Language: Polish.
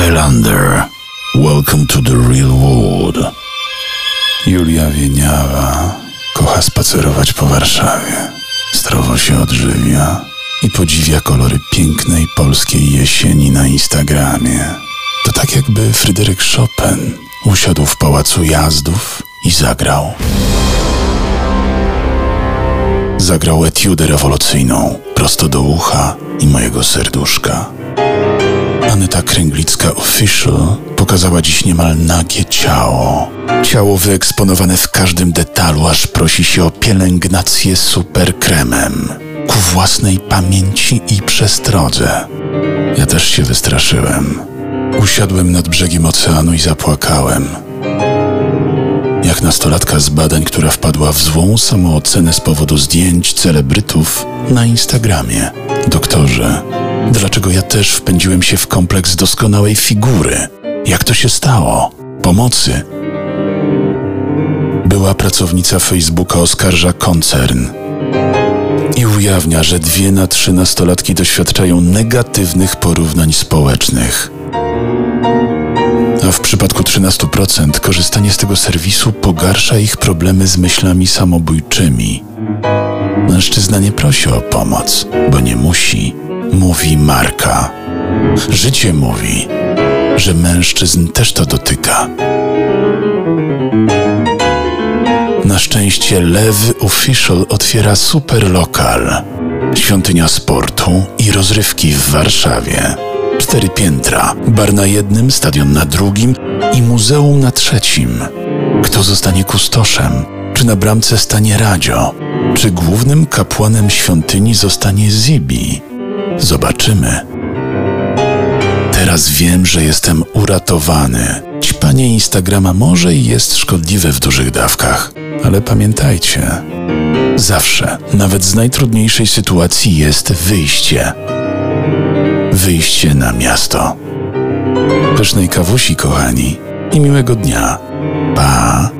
Highlander, welcome to the real world. Julia Wieniawa kocha spacerować po Warszawie. Zdrowo się odżywia i podziwia kolory pięknej polskiej jesieni na Instagramie. To tak jakby Fryderyk Chopin usiadł w pałacu jazdów i zagrał. Zagrał etiudę rewolucyjną prosto do ucha i mojego serduszka. Aneta Kręglicka Official pokazała dziś niemal nagie ciało. Ciało wyeksponowane w każdym detalu, aż prosi się o pielęgnację superkremem. Ku własnej pamięci i przestrodze. Ja też się wystraszyłem. Usiadłem nad brzegiem oceanu i zapłakałem. Jak nastolatka z badań, która wpadła w złą samoocenę z powodu zdjęć celebrytów na Instagramie. Doktorze, dlaczego ja też wpędziłem się w kompleks doskonałej figury? Jak to się stało? Pomocy. Była pracownica Facebooka oskarża koncern i ujawnia, że dwie na trzy nastolatki doświadczają negatywnych porównań społecznych. A w przypadku 13% korzystanie z tego serwisu pogarsza ich problemy z myślami samobójczymi. Mężczyzna nie prosi o pomoc, bo nie musi, Marka. Życie mówi, że mężczyzn też to dotyka. Na szczęście Lewy Official otwiera super lokal. Świątynia sportu i rozrywki w Warszawie. Cztery piętra, bar na jednym, stadion na drugim i muzeum na trzecim. Kto zostanie kustoszem? Czy na bramce stanie Radio? Czy głównym kapłanem świątyni zostanie Zibi? Zobaczymy. Teraz wiem, że jestem uratowany. Ćpanie Instagrama może i jest szkodliwe w dużych dawkach, ale pamiętajcie, zawsze, nawet z najtrudniejszej sytuacji jest wyjście. Wyjście na miasto. Pysznej kawusi, kochani, i miłego dnia. Pa!